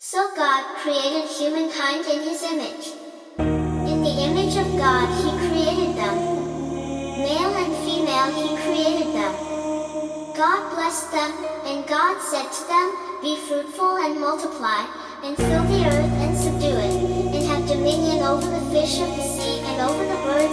So God created humankind in his image. In the image of God he created them. Male and female he created them. God blessed them, and God said to them, Be fruitful and multiply, and fill the earth and subdue it, and have dominion over the fish of the sea and over the birds